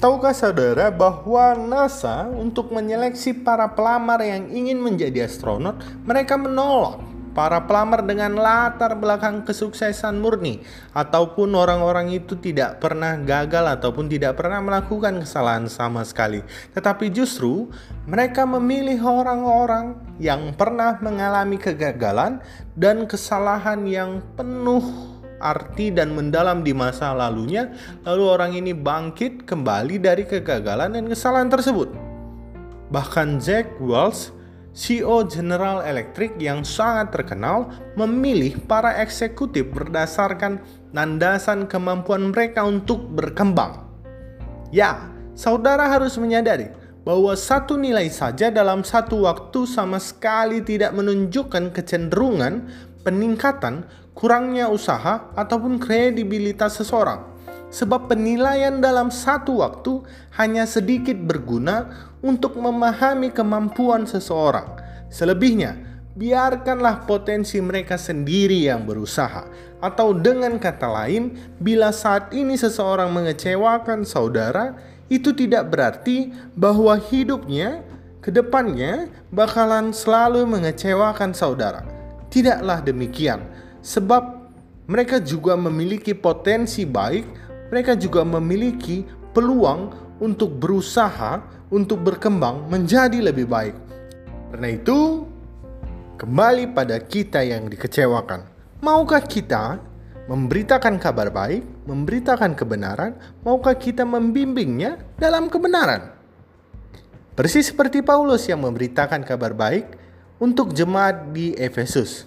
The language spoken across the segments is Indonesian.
Tahukah saudara bahwa NASA untuk menyeleksi para pelamar yang ingin menjadi astronot, mereka menolak para pelamar dengan latar belakang kesuksesan murni ataupun orang-orang itu tidak pernah gagal ataupun tidak pernah melakukan kesalahan sama sekali. Tetapi justru mereka memilih orang-orang yang pernah mengalami kegagalan dan kesalahan yang penuh arti dan mendalam di masa lalunya, lalu orang ini bangkit kembali dari kegagalan dan kesalahan tersebut. Bahkan Jack Welch, CEO General Electric yang sangat terkenal, memilih para eksekutif berdasarkan landasan kemampuan mereka untuk berkembang. Ya, saudara harus menyadari bahwa satu nilai saja dalam satu waktu sama sekali tidak menunjukkan kecenderungan peningkatan kurangnya usaha ataupun kredibilitas seseorang. Sebab penilaian dalam satu waktu hanya sedikit berguna untuk memahami kemampuan seseorang. Selebihnya, biarkanlah potensi mereka sendiri yang berusaha. Atau dengan kata lain, bila saat ini seseorang mengecewakan saudara, itu tidak berarti bahwa hidupnya ke depannya bakalan selalu mengecewakan saudara. Tidaklah demikian sebab mereka juga memiliki potensi baik, mereka juga memiliki peluang untuk berusaha untuk berkembang menjadi lebih baik. Karena itu, kembali pada kita yang dikecewakan. Maukah kita memberitakan kabar baik, memberitakan kebenaran, maukah kita membimbingnya dalam kebenaran? Persis seperti Paulus yang memberitakan kabar baik untuk jemaat di Efesus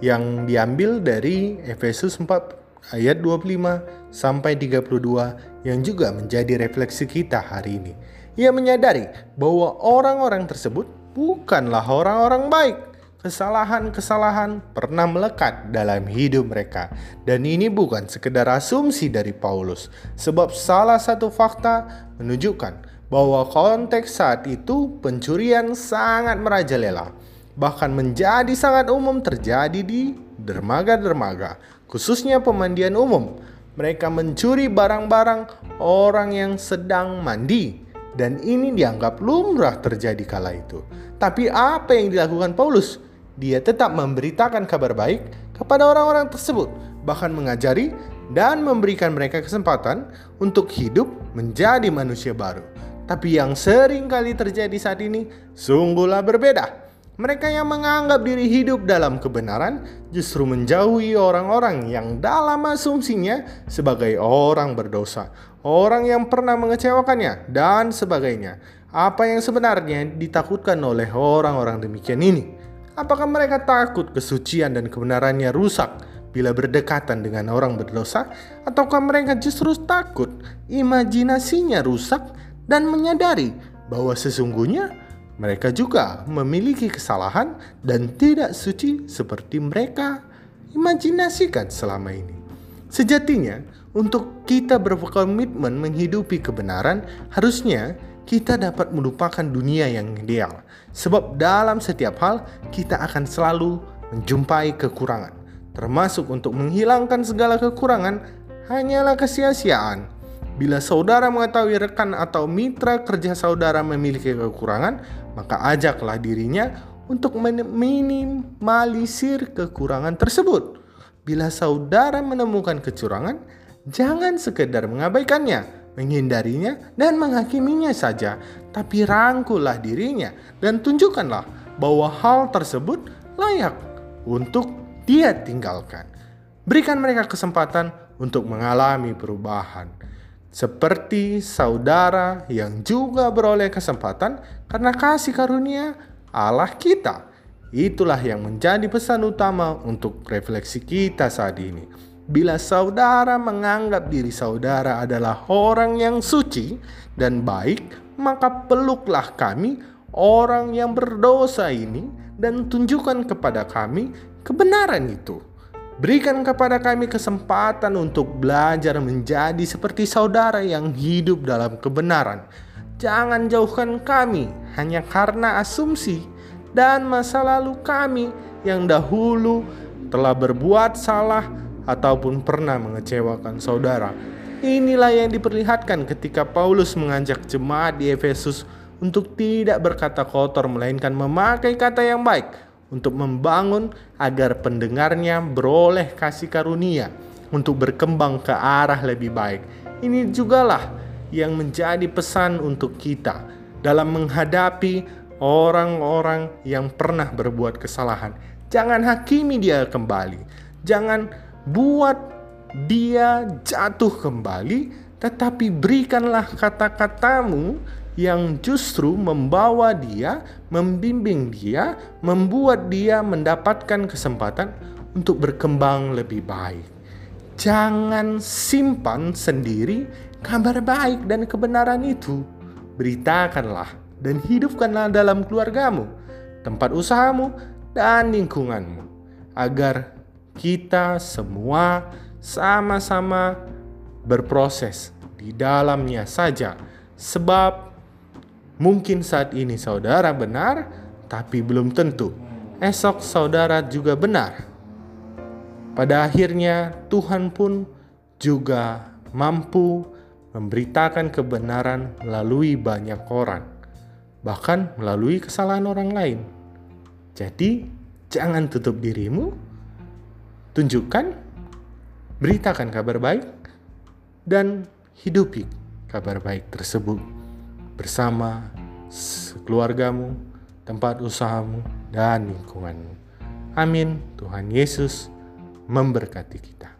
yang diambil dari Efesus 4 ayat 25 sampai 32 yang juga menjadi refleksi kita hari ini. Ia menyadari bahwa orang-orang tersebut bukanlah orang-orang baik. Kesalahan-kesalahan pernah melekat dalam hidup mereka dan ini bukan sekedar asumsi dari Paulus sebab salah satu fakta menunjukkan bahwa konteks saat itu pencurian sangat merajalela bahkan menjadi sangat umum terjadi di dermaga-dermaga, khususnya pemandian umum. Mereka mencuri barang-barang orang yang sedang mandi dan ini dianggap lumrah terjadi kala itu. Tapi apa yang dilakukan Paulus? Dia tetap memberitakan kabar baik kepada orang-orang tersebut, bahkan mengajari dan memberikan mereka kesempatan untuk hidup menjadi manusia baru. Tapi yang sering kali terjadi saat ini sungguhlah berbeda. Mereka yang menganggap diri hidup dalam kebenaran justru menjauhi orang-orang yang dalam asumsinya sebagai orang berdosa, orang yang pernah mengecewakannya, dan sebagainya. Apa yang sebenarnya ditakutkan oleh orang-orang demikian ini? Apakah mereka takut kesucian dan kebenarannya rusak bila berdekatan dengan orang berdosa, ataukah mereka justru takut imajinasinya rusak dan menyadari bahwa sesungguhnya mereka juga memiliki kesalahan dan tidak suci seperti mereka imajinasikan selama ini. Sejatinya, untuk kita berkomitmen menghidupi kebenaran, harusnya kita dapat melupakan dunia yang ideal. Sebab dalam setiap hal, kita akan selalu menjumpai kekurangan. Termasuk untuk menghilangkan segala kekurangan, hanyalah kesia-siaan Bila saudara mengetahui rekan atau mitra kerja saudara memiliki kekurangan, maka ajaklah dirinya untuk minimalisir kekurangan tersebut. Bila saudara menemukan kecurangan, jangan sekedar mengabaikannya, menghindarinya, dan menghakiminya saja, tapi rangkullah dirinya dan tunjukkanlah bahwa hal tersebut layak untuk dia tinggalkan. Berikan mereka kesempatan untuk mengalami perubahan seperti saudara yang juga beroleh kesempatan karena kasih karunia Allah kita. Itulah yang menjadi pesan utama untuk refleksi kita saat ini. Bila saudara menganggap diri saudara adalah orang yang suci dan baik, maka peluklah kami, orang yang berdosa ini, dan tunjukkan kepada kami kebenaran itu. Berikan kepada kami kesempatan untuk belajar menjadi seperti saudara yang hidup dalam kebenaran. Jangan jauhkan kami hanya karena asumsi dan masa lalu kami yang dahulu telah berbuat salah ataupun pernah mengecewakan saudara. Inilah yang diperlihatkan ketika Paulus mengajak jemaat di Efesus untuk tidak berkata kotor melainkan memakai kata yang baik untuk membangun agar pendengarnya beroleh kasih karunia untuk berkembang ke arah lebih baik. Ini jugalah yang menjadi pesan untuk kita dalam menghadapi orang-orang yang pernah berbuat kesalahan. Jangan hakimi dia kembali. Jangan buat dia jatuh kembali, tetapi berikanlah kata-katamu yang justru membawa dia, membimbing dia, membuat dia mendapatkan kesempatan untuk berkembang lebih baik. Jangan simpan sendiri kabar baik dan kebenaran itu. Beritakanlah dan hidupkanlah dalam keluargamu, tempat usahamu, dan lingkunganmu, agar kita semua sama-sama berproses di dalamnya saja, sebab Mungkin saat ini saudara benar, tapi belum tentu esok saudara juga benar. Pada akhirnya, Tuhan pun juga mampu memberitakan kebenaran melalui banyak orang, bahkan melalui kesalahan orang lain. Jadi, jangan tutup dirimu, tunjukkan, beritakan kabar baik, dan hidupi kabar baik tersebut bersama keluargamu, tempat usahamu, dan lingkunganmu. Amin. Tuhan Yesus memberkati kita.